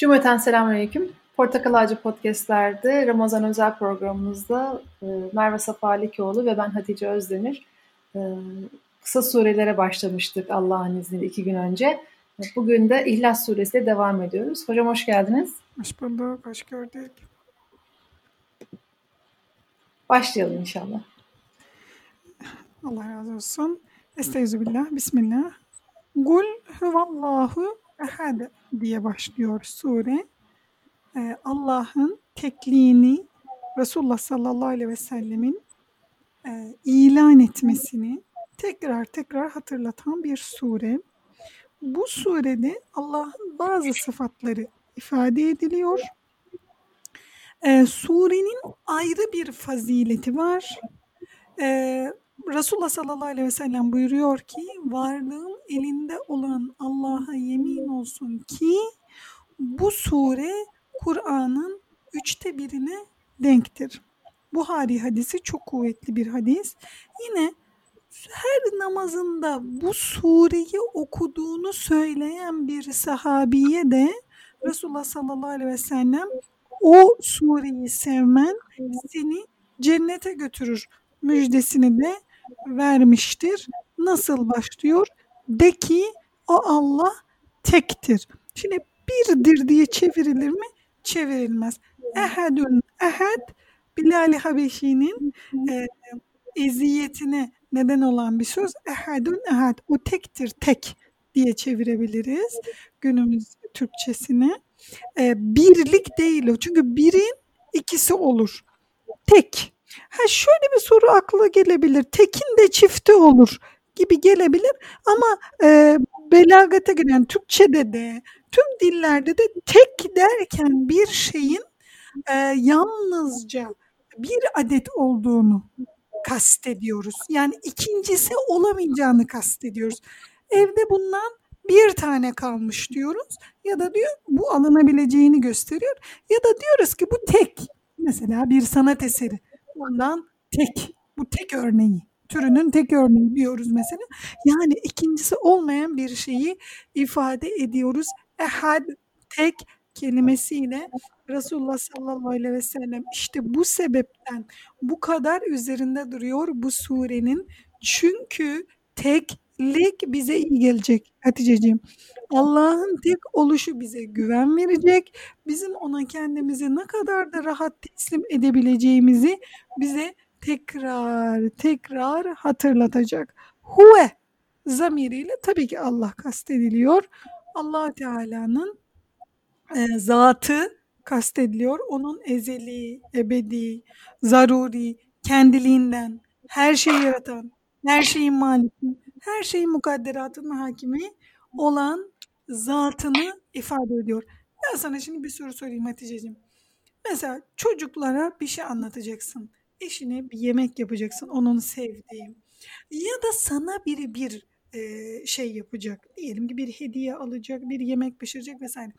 Cümleten selamünaleyküm. Portakal Ağacı Podcast'lerde Ramazan özel programımızda e, Merve Safa Alikoğlu ve ben Hatice Özdemir e, kısa surelere başlamıştık Allah'ın izniyle iki gün önce. Bugün de İhlas Suresi'yle devam ediyoruz. Hocam hoş geldiniz. Hoş bulduk, hoş gördük. Başlayalım inşallah. Allah razı olsun. Estağfirullah, Bismillah. Gul huvallahu ehad diye başlıyor sure. Ee, Allah'ın tekliğini Resulullah sallallahu aleyhi ve sellemin e, ilan etmesini tekrar tekrar hatırlatan bir sure. Bu surede Allah'ın bazı sıfatları ifade ediliyor. Ee, surenin ayrı bir fazileti var. Ee, Resulullah sallallahu aleyhi ve sellem buyuruyor ki varlığım elinde olan Allah'a yemin olsun ki bu sure Kur'an'ın üçte birine denktir. Buhari hadisi çok kuvvetli bir hadis. Yine her namazında bu sureyi okuduğunu söyleyen bir sahabiye de Resulullah sallallahu aleyhi ve sellem o sureyi sevmen seni cennete götürür müjdesini de vermiştir. Nasıl başlıyor? De ki o Allah tektir. Şimdi birdir diye çevrilir mi? Çevrilmez. Ehadun ehad Bilal-i Habeşi'nin e, eziyetine neden olan bir söz. Ehadun ehad. O tektir tek diye çevirebiliriz günümüz Türkçesine. E, birlik değil o. Çünkü birin ikisi olur. Tek. Ha şöyle bir soru akla gelebilir. Tekin de çifti olur gibi gelebilir ama e, belagate giren Türkçe'de de tüm dillerde de tek derken bir şeyin e, yalnızca bir adet olduğunu kastediyoruz. Yani ikincisi olamayacağını kastediyoruz. Evde bundan bir tane kalmış diyoruz ya da diyor bu alınabileceğini gösteriyor ya da diyoruz ki bu tek mesela bir sanat eseri bundan tek bu tek örneği türünün tek örneği diyoruz mesela. Yani ikincisi olmayan bir şeyi ifade ediyoruz. Ehad tek kelimesiyle Resulullah sallallahu aleyhi ve sellem işte bu sebepten bu kadar üzerinde duruyor bu surenin. Çünkü teklik bize iyi gelecek Hatice'ciğim. Allah'ın tek oluşu bize güven verecek. Bizim ona kendimizi ne kadar da rahat teslim edebileceğimizi bize tekrar tekrar hatırlatacak. Huve zamiriyle tabii ki Allah kastediliyor. Allah Teala'nın e, zatı kastediliyor. Onun ezeli, ebedi, zaruri, kendiliğinden, her şeyi yaratan, her şeyin maliki, her şeyin mukadderatının hakimi olan zatını ifade ediyor. Ben sana şimdi bir soru sorayım Hatice'ciğim. Mesela çocuklara bir şey anlatacaksın. Eşine bir yemek yapacaksın, onun sevdiği. Ya da sana biri bir e, şey yapacak. Diyelim ki bir hediye alacak, bir yemek pişirecek vesaire.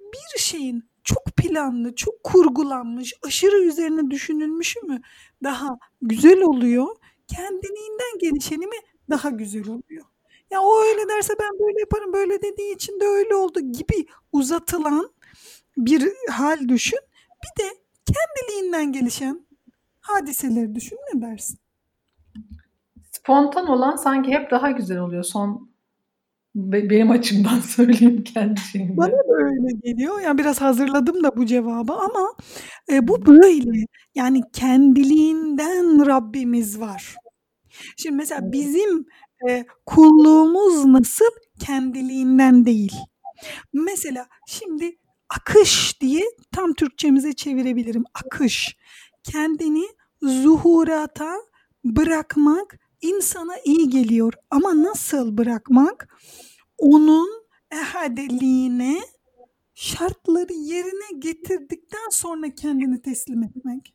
Bir şeyin çok planlı, çok kurgulanmış, aşırı üzerine düşünülmüş mü daha güzel oluyor? Kendiliğinden gelişeni mi daha güzel oluyor? Ya o öyle derse ben böyle yaparım, böyle dediği için de öyle oldu gibi uzatılan bir hal düşün. Bir de kendiliğinden gelişen hadiseleri düşün ne dersin? Spontan olan sanki hep daha güzel oluyor son benim açımdan söyleyeyim kendi şeyimde. Bana da öyle geliyor. Yani biraz hazırladım da bu cevabı ama e, bu böyle. Yani kendiliğinden Rabbimiz var. Şimdi mesela bizim e, kulluğumuz nasıl? Kendiliğinden değil. Mesela şimdi akış diye tam Türkçemize çevirebilirim. Akış. Kendini zuhurata bırakmak insana iyi geliyor. Ama nasıl bırakmak? Onun ehadeliğine şartları yerine getirdikten sonra kendini teslim etmek.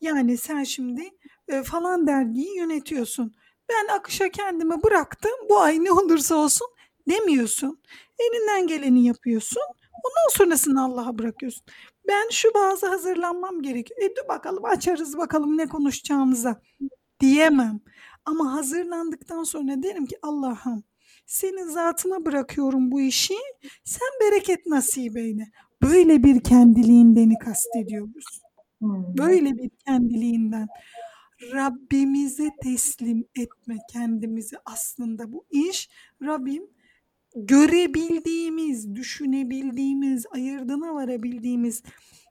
Yani sen şimdi e, falan dergiyi yönetiyorsun. Ben akışa kendimi bıraktım. Bu ay ne olursa olsun demiyorsun. Elinden geleni yapıyorsun. Ondan sonrasını Allah'a bırakıyorsun. Ben şu bazı hazırlanmam gerekiyor. E dur bakalım açarız bakalım ne konuşacağımıza diyemem. Ama hazırlandıktan sonra derim ki Allah'ım senin zatına bırakıyorum bu işi. Sen bereket nasip eyle. Böyle bir kendiliğindeni kastediyoruz. Hmm. Böyle bir kendiliğinden. Rabbimize teslim etme kendimizi aslında bu iş. Rabbim görebildiğimiz, düşünebildiğimiz, ayırdına varabildiğimiz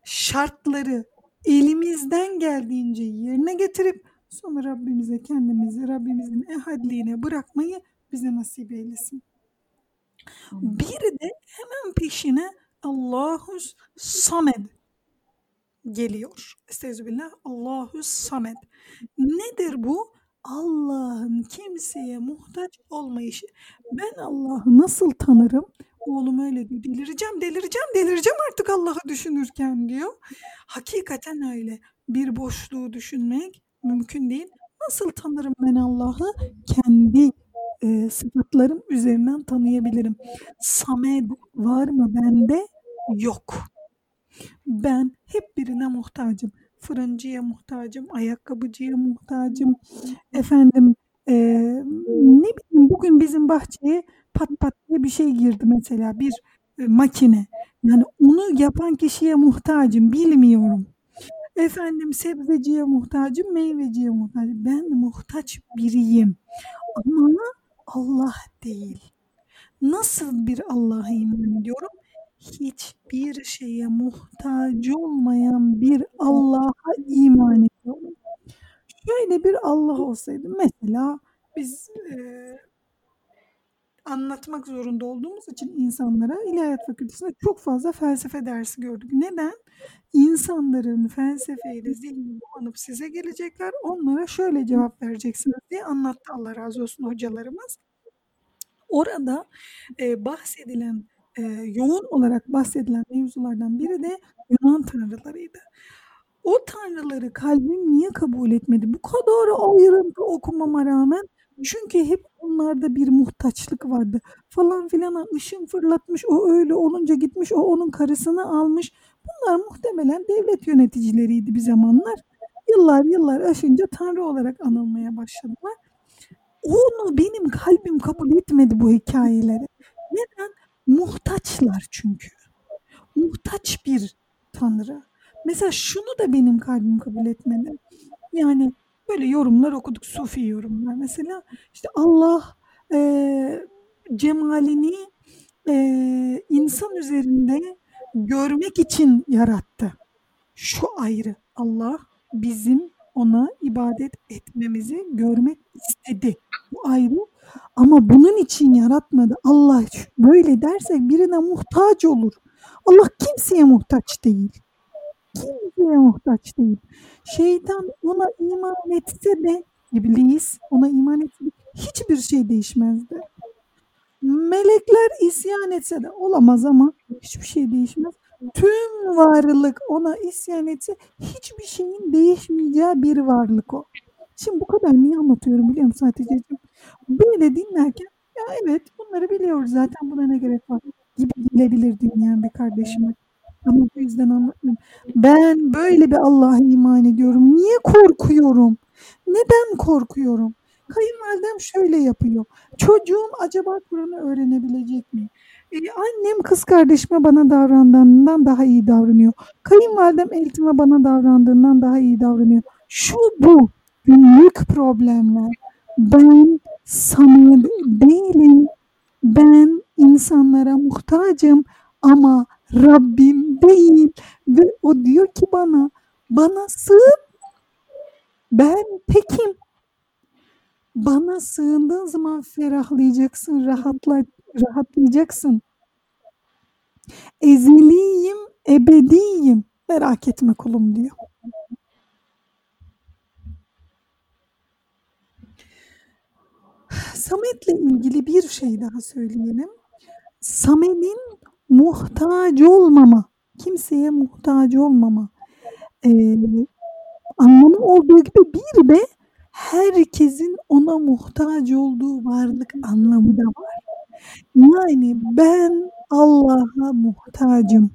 şartları elimizden geldiğince yerine getirip sonra Rabbimize kendimizi Rabbimizin ehadliğine bırakmayı bize nasip eylesin. Bir de hemen peşine Allahus Samed geliyor. Estağfirullah. Allahus Samed. Nedir bu? Allah'ın kimseye muhtaç olmayışı. Ben Allah'ı nasıl tanırım? Oğlum öyle diyor. Delireceğim, delireceğim, delireceğim artık Allah'ı düşünürken diyor. Hakikaten öyle. Bir boşluğu düşünmek mümkün değil. Nasıl tanırım ben Allah'ı? Kendi e, sıfatlarım üzerinden tanıyabilirim. Samed var mı bende? Yok. Ben hep birine muhtacım. Fırıncıya muhtacım, ayakkabıcıya muhtacım. Efendim e, ne bileyim bugün bizim bahçeye pat pat diye bir şey girdi mesela bir e, makine. Yani onu yapan kişiye muhtacım, bilmiyorum. Efendim sebzeciye muhtacım, meyveciye muhtacım. Ben muhtaç biriyim. Ama Allah değil. Nasıl bir Allah'a iman ediyorum? Hiçbir şeye muhtaç olmayan bir Allah'a iman ediyorum. Şöyle bir Allah olsaydı mesela biz e, anlatmak zorunda olduğumuz için insanlara İlahiyat Fakültesi'nde çok fazla felsefe dersi gördük. Neden? İnsanların felsefeyle zihni bulanıp size gelecekler. Onlara şöyle cevap vereceksiniz diye anlattı Allah razı olsun hocalarımız. Orada e, bahsedilen, e, yoğun olarak bahsedilen mevzulardan biri de Yunan tanrılarıydı. O tanrıları kalbim niye kabul etmedi? Bu kadar ayrıntı okumama rağmen çünkü hep onlarda bir muhtaçlık vardı. Falan filan ışın fırlatmış, o öyle olunca gitmiş, o onun karısını almış. Bunlar muhtemelen devlet yöneticileriydi bir zamanlar. Yıllar yıllar aşınca tanrı olarak anılmaya başladılar. Onu benim kalbim kabul etmedi bu hikayeleri. Neden? Muhtaçlar çünkü. Muhtaç bir tanrı. Mesela şunu da benim kalbim kabul etmedi. Yani böyle yorumlar okuduk, sufi yorumlar. Mesela işte Allah e, cemalini e, insan üzerinde görmek için yarattı. Şu ayrı. Allah bizim ona ibadet etmemizi görmek istedi. Bu ayrı. Ama bunun için yaratmadı. Allah böyle dersek birine muhtaç olur. Allah kimseye muhtaç değil. Kimseye muhtaç değil. Şeytan ona iman etse de iblis ona iman etse de hiçbir şey değişmezdi. Melekler isyan etse de olamaz ama hiçbir şey değişmez. Tüm varlık ona isyan etse hiçbir şeyin değişmeyeceği bir varlık o. Şimdi bu kadar niye anlatıyorum biliyor musun Hatice'ciğim? Böyle dinlerken ya evet bunları biliyoruz zaten buna ne gerek var gibi gelebilir dinleyen bir kardeşime. Ama bu yüzden anlatmıyorum. Ben böyle bir Allah'a iman ediyorum. Niye korkuyorum? Neden korkuyorum? Kayınvalidem şöyle yapıyor. Çocuğum acaba Kur'an'ı öğrenebilecek mi? Ee, annem kız kardeşime bana davrandığından daha iyi davranıyor. Kayınvalidem eltime bana davrandığından daha iyi davranıyor. Şu bu büyük problemler. Ben samimi değilim. Ben insanlara muhtacım ama Rabbim değil. Ve o diyor ki bana, bana sığın. Ben tekim. Bana sığındığın zaman ferahlayacaksın, rahatla, rahatlayacaksın. Eziliyim, ebediyim. Merak etme kulum diyor. Samet'le ilgili bir şey daha söyleyelim. Samet'in muhtaç olmama, kimseye muhtaç olmama e, anlamı olduğu gibi bir de herkesin ona muhtaç olduğu varlık anlamı da var. Yani ben Allah'a muhtacım.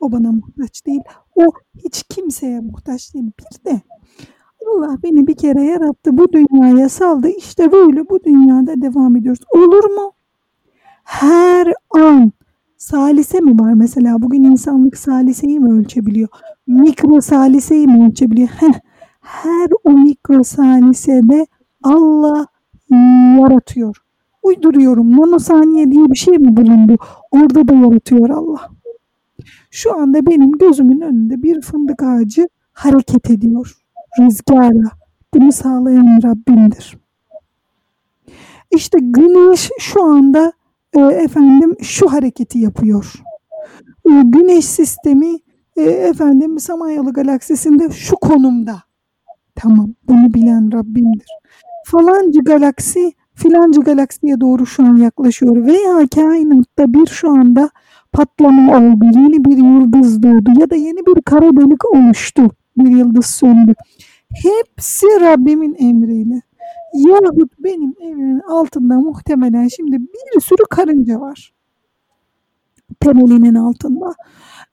O bana muhtaç değil. O hiç kimseye muhtaç değil. Bir de Allah beni bir kere yarattı, bu dünyaya saldı. İşte böyle bu dünyada devam ediyoruz. Olur mu? her an salise mi var mesela? Bugün insanlık saliseyi mi ölçebiliyor? Mikro saliseyi mi ölçebiliyor? Heh, her o mikro salisede Allah yaratıyor. Uyduruyorum. Nanosaniye diye bir şey mi bulundu? Orada da yaratıyor Allah. Şu anda benim gözümün önünde bir fındık ağacı hareket ediyor. Rüzgarla. Bunu sağlayan Rabbimdir. İşte güneş şu anda e, efendim şu hareketi yapıyor. E, güneş sistemi e, efendim Samanyolu galaksisinde şu konumda. Tamam bunu bilen Rabbimdir. Falancı galaksi filancı galaksiye doğru şu an yaklaşıyor veya kainatta bir şu anda patlama oldu, yeni bir yıldız doğdu ya da yeni bir kara delik oluştu, bir yıldız söndü. Hepsi Rabbimin emriyle. Yahut benim evimin altında muhtemelen şimdi bir sürü karınca var. Temelinin altında.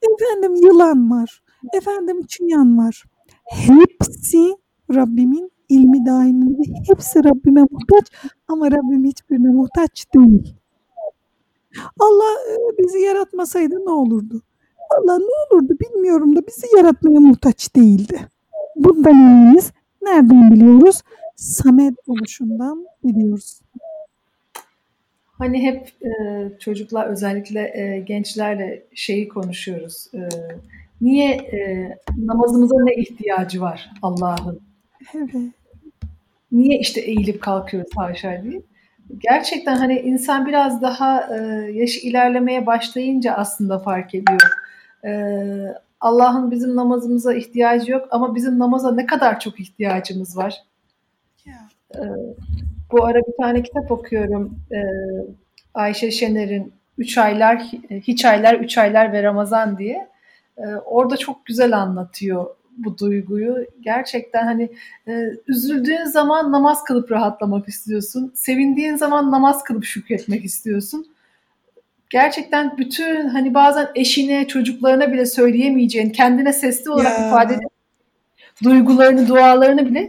Efendim yılan var. Efendim çıyan var. Hepsi Rabbimin ilmi dahilinde. Hepsi Rabbime muhtaç ama Rabbim hiçbirine muhtaç değil. Allah bizi yaratmasaydı ne olurdu? Allah ne olurdu bilmiyorum da bizi yaratmaya muhtaç değildi. Bundan eminiz. Nereden biliyoruz? Samet oluşundan biliyoruz. Hani hep e, çocuklar özellikle e, gençlerle şeyi konuşuyoruz. E, niye e, namazımıza ne ihtiyacı var Allah'ın? Evet. Niye işte eğilip kalkıyoruz haşa diye. Gerçekten hani insan biraz daha e, yaş ilerlemeye başlayınca aslında fark ediyor. E, Allah'ın bizim namazımıza ihtiyacı yok ama bizim namaza ne kadar çok ihtiyacımız var. E, bu ara bir tane kitap okuyorum. E, Ayşe Şener'in Üç Aylar, Hiç Aylar, Üç Aylar ve Ramazan diye. E, orada çok güzel anlatıyor bu duyguyu. Gerçekten hani e, üzüldüğün zaman namaz kılıp rahatlamak istiyorsun. Sevindiğin zaman namaz kılıp şükretmek istiyorsun. Gerçekten bütün hani bazen eşine, çocuklarına bile söyleyemeyeceğin, kendine sesli olarak ya. ifade edip duygularını, dualarını bile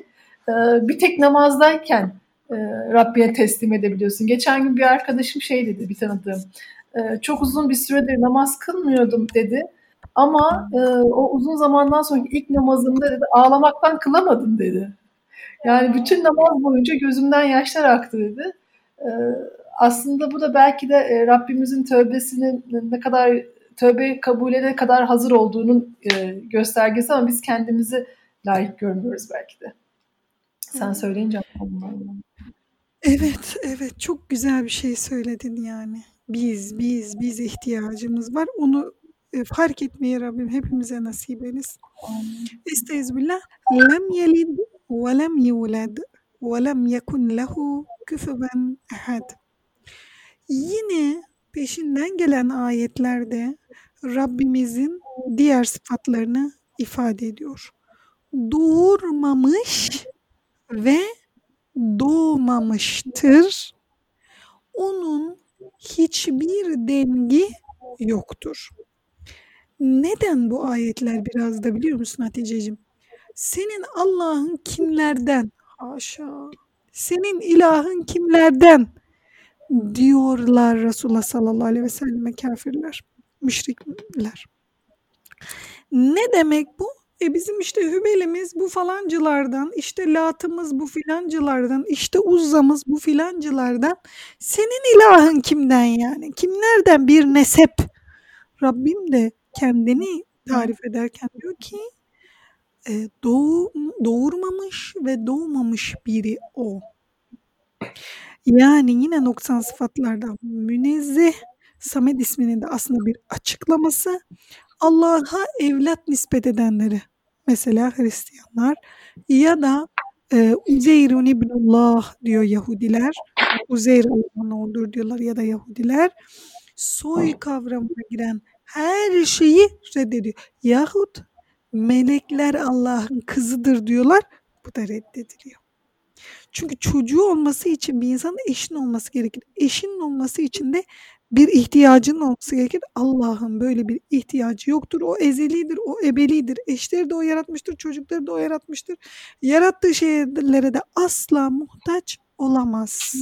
e, bir tek namazdayken e, Rabbine teslim edebiliyorsun. Geçen gün bir arkadaşım şey dedi, bir tanıdığım. E, çok uzun bir süredir namaz kılmıyordum dedi ama e, o uzun zamandan sonra ilk namazımda dedi ağlamaktan kılamadım dedi. Yani bütün namaz boyunca gözümden yaşlar aktı dedi. E, aslında bu da belki de e, Rabbimizin tövbesinin ne kadar tövbe kabule ne kadar hazır olduğunun e, göstergesi ama biz kendimizi layık görmüyoruz belki de. Sen söyleyince Evet, evet çok güzel bir şey söyledin yani. Biz, biz, biz ihtiyacımız var. Onu e, fark etmeyi Rabbim hepimize nasip etsin. Estağfirullah. Lem yelid ve lem yulad ve lem yekun lehu küfüben ehad. Yine peşinden gelen ayetlerde Rabbimizin diğer sıfatlarını ifade ediyor. Doğurmamış ve doğmamıştır. Onun hiçbir dengi yoktur. Neden bu ayetler biraz da biliyor musun Hatice'cim? Senin Allah'ın kimlerden? Haşa. Senin ilahın kimlerden? Diyorlar Resulullah sallallahu aleyhi ve selleme kafirler, müşrikler. Ne demek bu? E bizim işte Hübelimiz bu falancılardan, işte Lat'ımız bu filancılardan, işte Uzza'mız bu filancılardan. Senin ilahın kimden yani? Kimlerden bir nesep? Rabbim de kendini tarif ederken diyor ki e, doğu, doğurmamış ve doğmamış biri o. Yani yine noksan sıfatlardan münezzeh, Samet isminin de aslında bir açıklaması. Allah'a evlat nispet edenleri mesela Hristiyanlar ya da e, Uzeyrun ibnullah diyor Yahudiler. Uzeyr Allah'ın oğludur diyorlar ya da Yahudiler. Soy kavramına giren her şeyi reddediyor. Yahut melekler Allah'ın kızıdır diyorlar. Bu da reddediliyor. Çünkü çocuğu olması için bir insanın eşin olması gerekir. Eşinin olması için de bir ihtiyacının olması gerekir. Allah'ın böyle bir ihtiyacı yoktur. O ezelidir, o ebelidir. Eşleri de o yaratmıştır, çocukları da o yaratmıştır. Yarattığı şeylere de asla muhtaç olamaz.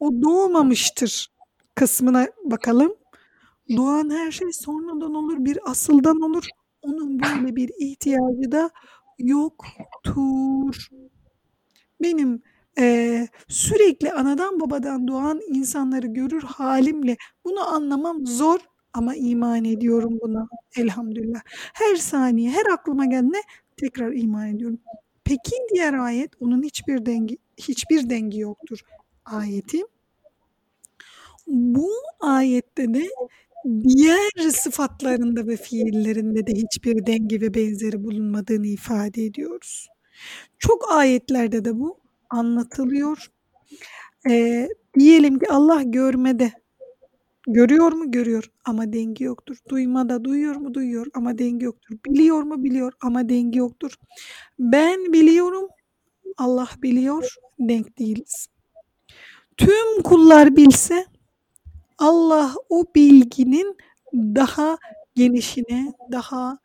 O doğmamıştır. kısmına bakalım. Doğan her şey sonradan olur, bir asıldan olur. Onun böyle bir ihtiyacı da yoktur. Benim eee, sürekli anadan babadan doğan insanları görür halimle bunu anlamam zor ama iman ediyorum buna elhamdülillah. Her saniye, her aklıma gelene tekrar iman ediyorum. Peki diğer ayet onun hiçbir dengi hiçbir dengi yoktur ayeti. Bu ayette de diğer sıfatlarında ve fiillerinde de hiçbir denge ve benzeri bulunmadığını ifade ediyoruz. Çok ayetlerde de bu anlatılıyor. Eee, diyelim ki Allah görmede. Görüyor mu? Görüyor ama dengi yoktur. Duymada duyuyor mu? Duyuyor ama dengi yoktur. Biliyor mu? Biliyor ama dengi yoktur. Ben biliyorum, Allah biliyor, denk değiliz. Tüm kullar bilse Allah o bilginin daha genişine, daha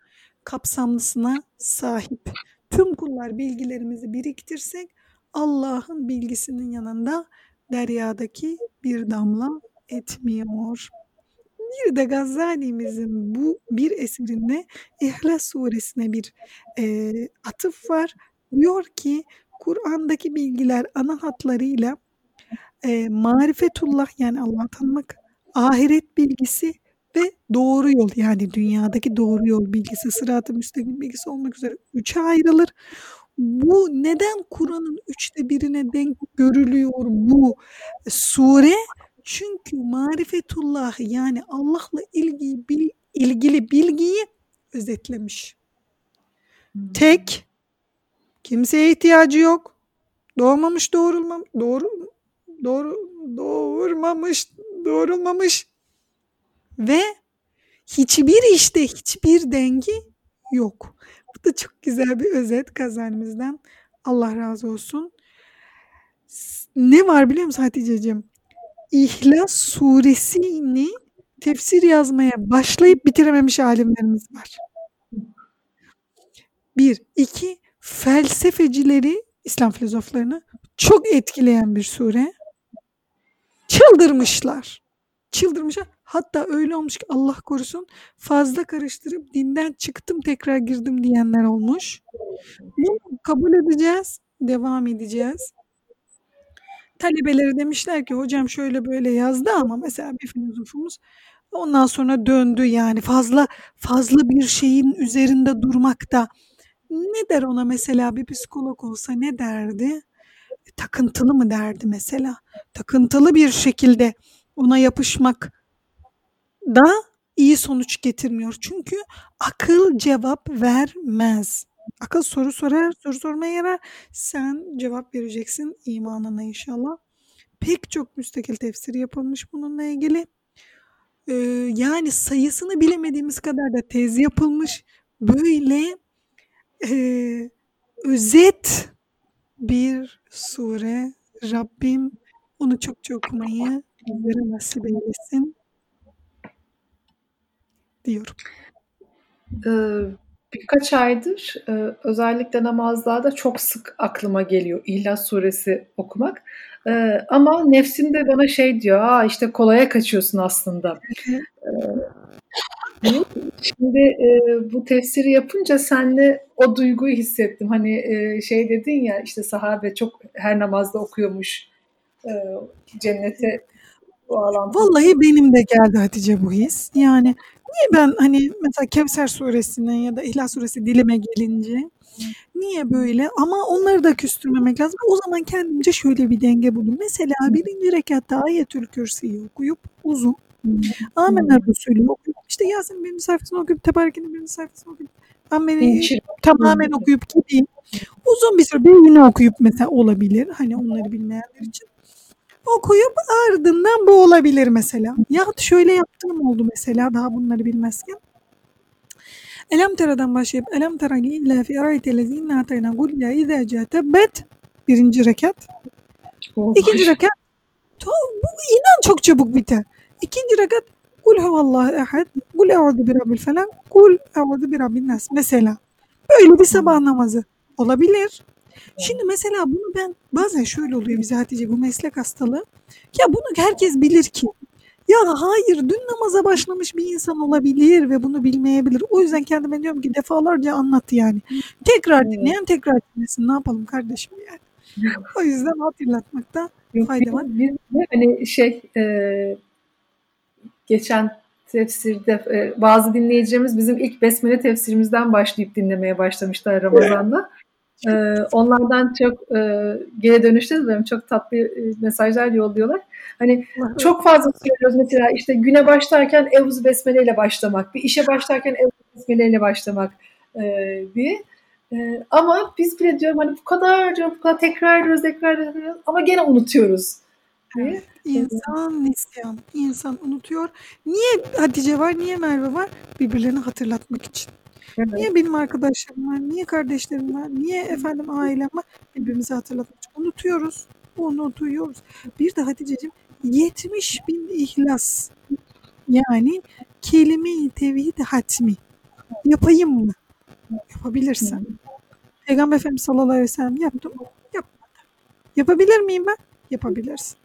kapsamlısına sahip. Tüm kullar bilgilerimizi biriktirsek Allah'ın bilgisinin yanında deryadaki bir damla etmiyor. Bir de Gazali'mizin bu bir eserinde İhlas suresine bir e, atıf var. Diyor ki Kur'an'daki bilgiler ana hatlarıyla e, marifetullah yani Allah'ı tanımak, ahiret bilgisi ve doğru yol yani dünyadaki doğru yol bilgisi, sırat-ı müstakim bilgisi olmak üzere üçe ayrılır. Bu neden Kur'an'ın üçte birine denk görülüyor bu sure? Çünkü marifetullah yani Allah'la ilgili, bil, ilgili bilgiyi özetlemiş. Hmm. Tek, kimseye ihtiyacı yok. Doğmamış, doğrulmam, doğru, doğru, doğurmamış, doğrulmamış ve hiçbir işte hiçbir dengi yok. Bu da çok güzel bir özet kazanımızdan. Allah razı olsun. Ne var biliyor musun Hatice'cim? İhlas suresini tefsir yazmaya başlayıp bitirememiş alimlerimiz var. Bir. iki felsefecileri, İslam filozoflarını çok etkileyen bir sure. Çıldırmışlar. Çıldırmışlar. Hatta öyle olmuş ki Allah korusun fazla karıştırıp dinden çıktım tekrar girdim diyenler olmuş. Bunu kabul edeceğiz, devam edeceğiz. Talebeleri demişler ki hocam şöyle böyle yazdı ama mesela bir filozofumuz ondan sonra döndü yani fazla fazla bir şeyin üzerinde durmakta. Ne der ona mesela bir psikolog olsa ne derdi? Takıntılı mı derdi mesela? Takıntılı bir şekilde ona yapışmak da iyi sonuç getirmiyor. Çünkü akıl cevap vermez. Akıl soru sorar, soru sormaya yarar. Sen cevap vereceksin imanına inşallah. Pek çok müstakil tefsiri yapılmış bununla ilgili. Ee, yani sayısını bilemediğimiz kadar da tez yapılmış. Böyle e, özet bir sure. Rabbim onu çok çok okumayı bizlere nasip eylesin diyorum. Ee, birkaç aydır e, özellikle namazlarda çok sık aklıma geliyor İhlas Suresi okumak. Ee, ama nefsim de bana şey diyor, Aa, işte kolaya kaçıyorsun aslında. Ee, şimdi e, bu tefsiri yapınca senle o duyguyu hissettim. Hani e, şey dedin ya işte sahabe çok her namazda okuyormuş e, cennete bağlantılı. Vallahi benim de geldi Hatice bu his. Yani niye ben hani mesela Kevser suresine ya da İhlas suresi dilime gelince niye böyle ama onları da küstürmemek lazım. O zaman kendimce şöyle bir denge buldum. Mesela birinci rekatta ayetül kürsüyü okuyup uzun. Amener Resulü okuyup işte Yasin birinci sayfasını okuyup Tebarik'in birinci sayfasını okuyup ben beni tamamen okuyup gideyim. Uzun bir süre birini okuyup mesela olabilir. Hani onları bilmeyenler için okuyup ardından bu olabilir mesela. Ya şöyle yaptığım oldu mesela daha bunları bilmezken. Elem teradan başlayıp elem tera illa fi araytellezine atayna kul ya izâ cetebbet birinci rekat. Oh. İkinci rekat bu inan çok çabuk biter. İkinci rekat kul huvallahu ehad kul e'udu bi rabbil felak kul e'udu bi rabbin nas mesela. Böyle bir sabah namazı olabilir. Şimdi mesela bunu ben bazen şöyle oluyor bize Hatice bu meslek hastalığı. Ya bunu herkes bilir ki. Ya hayır dün namaza başlamış bir insan olabilir ve bunu bilmeyebilir. O yüzden kendime diyorum ki defalarca anlat yani. Tekrar dinleyen tekrar dinlesin. Ne yapalım kardeşim yani. O yüzden hatırlatmakta fayda var. Biz, biz hani şey e, geçen tefsirde e, bazı dinleyicilerimiz bizim ilk besmele tefsirimizden başlayıp dinlemeye başlamışlar Ramazan'da. Ee, onlardan çok e, geri dönüşte de çok tatlı e, mesajlar yolluyorlar. Hani çok fazla söylüyoruz mesela işte güne başlarken Evuz Besmele ile başlamak, bir işe başlarken Evuz Besmele ile başlamak e, diye. E, ama biz bile diyorum hani bu kadar diyorum, bu kadar tekrar ediyoruz, tekrar ediyoruz ama gene unutuyoruz. Evet. İnsan nisyan. İnsan unutuyor. Niye Hatice var, niye Merve var? Birbirlerini hatırlatmak için. Evet. Niye benim arkadaşlarım var, niye kardeşlerim var, niye efendim ailem var? Birbirimizi hatırlatmak için. Unutuyoruz. Unutuyoruz. Bir de Hatice'cim 70 bin ihlas. Yani kelime-i tevhid hatmi. Yapayım mı? Yapabilirsen. Peygamber Efendimiz sallallahu aleyhi ve sellem yaptım. Yapmadı. Yapabilir miyim ben? Yapabilirsin.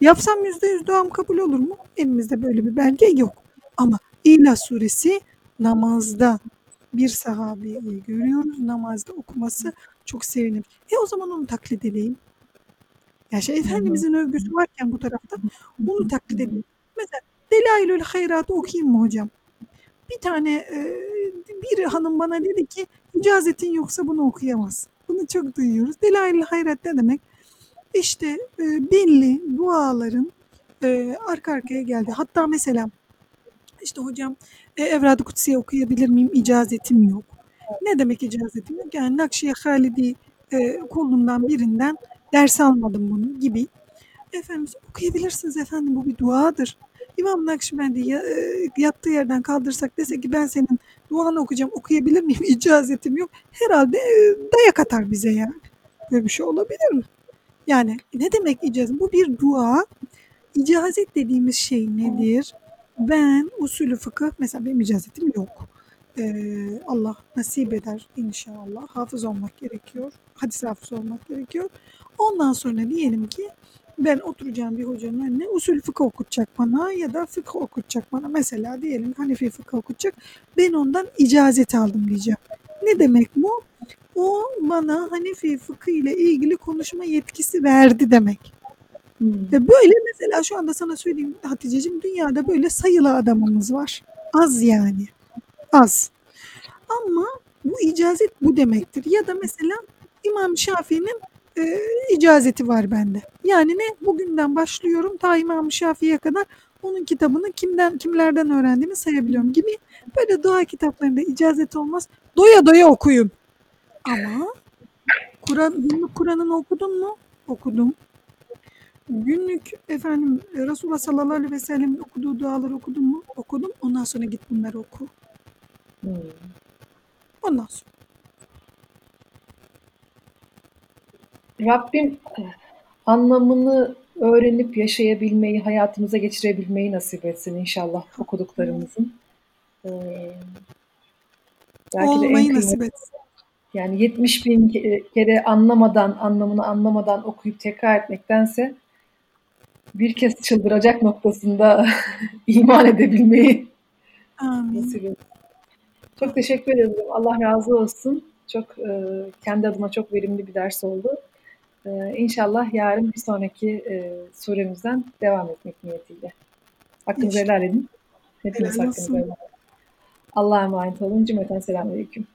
Yapsam yüzde yüz duam kabul olur mu? Elimizde böyle bir belge yok. Ama İhlas suresi namazda bir sahabeyi görüyoruz. Namazda okuması çok sevinirim. E o zaman onu taklit edeyim. Yani şey, Efendimizin övgüsü varken bu tarafta onu taklit edeyim. Mesela Delailül Hayrat'ı okuyayım mı hocam? Bir tane e, bir hanım bana dedi ki icazetin yoksa bunu okuyamaz. Bunu çok duyuyoruz. Delailül Hayrat ne demek? İşte e, belli duaların e, arka arkaya geldi. Hatta mesela işte hocam e, Evrad-ı Kutsiye okuyabilir miyim? İcazetim yok. Ne demek icazetim yok? Yani Nakşiye Halidi e, kolundan birinden ders almadım bunu gibi. Efendimiz okuyabilirsiniz efendim bu bir duadır. İmam Nakşibendi e, yattığı yerden kaldırsak dese ki ben senin duanı okuyacağım okuyabilir miyim? İcazetim yok. Herhalde e, dayak atar bize yani. Böyle bir şey olabilir mi? Yani ne demek icazet? Bu bir dua. İcazet dediğimiz şey nedir? Ben usulü fıkıh mesela benim icazetim yok. Ee, Allah nasip eder inşallah. Hafız olmak gerekiyor. Hadis hafız olmak gerekiyor. Ondan sonra diyelim ki ben oturacağım bir hocanın önüne usul fıkıh okutacak bana ya da fıkıh okutacak bana. Mesela diyelim Hanefi fıkıh okutacak. Ben ondan icazet aldım diyeceğim. Ne demek bu? O bana Hanefi fıkıh ile ilgili konuşma yetkisi verdi demek. Hmm. Ve böyle mesela şu anda sana söyleyeyim Hatice'cim dünyada böyle sayılı adamımız var. Az yani. Az. Ama bu icazet bu demektir. Ya da mesela İmam Şafii'nin e, icazeti var bende. Yani ne? Bugünden başlıyorum ta İmam Şafii'ye kadar onun kitabını kimden kimlerden öğrendiğimi sayabiliyorum gibi. Böyle dua kitaplarında icazet olmaz. Doya doya okuyun. Ama Kur'an günlük Kur'an'ını okudun mu? Okudum. Günlük efendim Resulullah sallallahu aleyhi ve sellem'in okuduğu duaları okudun mu? Okudum. Ondan sonra git bunları oku. Hmm. Ondan sonra. Rabbim anlamını öğrenip yaşayabilmeyi, hayatımıza geçirebilmeyi nasip etsin inşallah okuduklarımızın. Ee, belki Olmayı de en nasip etsin. Yani 70 bin kere anlamadan, anlamını anlamadan okuyup tekrar etmektense bir kez çıldıracak noktasında iman edebilmeyi Amin. Çok teşekkür ederim. Allah razı olsun. Çok e, kendi adıma çok verimli bir ders oldu. E, inşallah yarın bir sonraki e, suremizden devam etmek niyetiyle. Hakkınızı helal edin. Hepiniz hakkınızı helal edin. Allah'a emanet olun. Cümleten selamünaleyküm.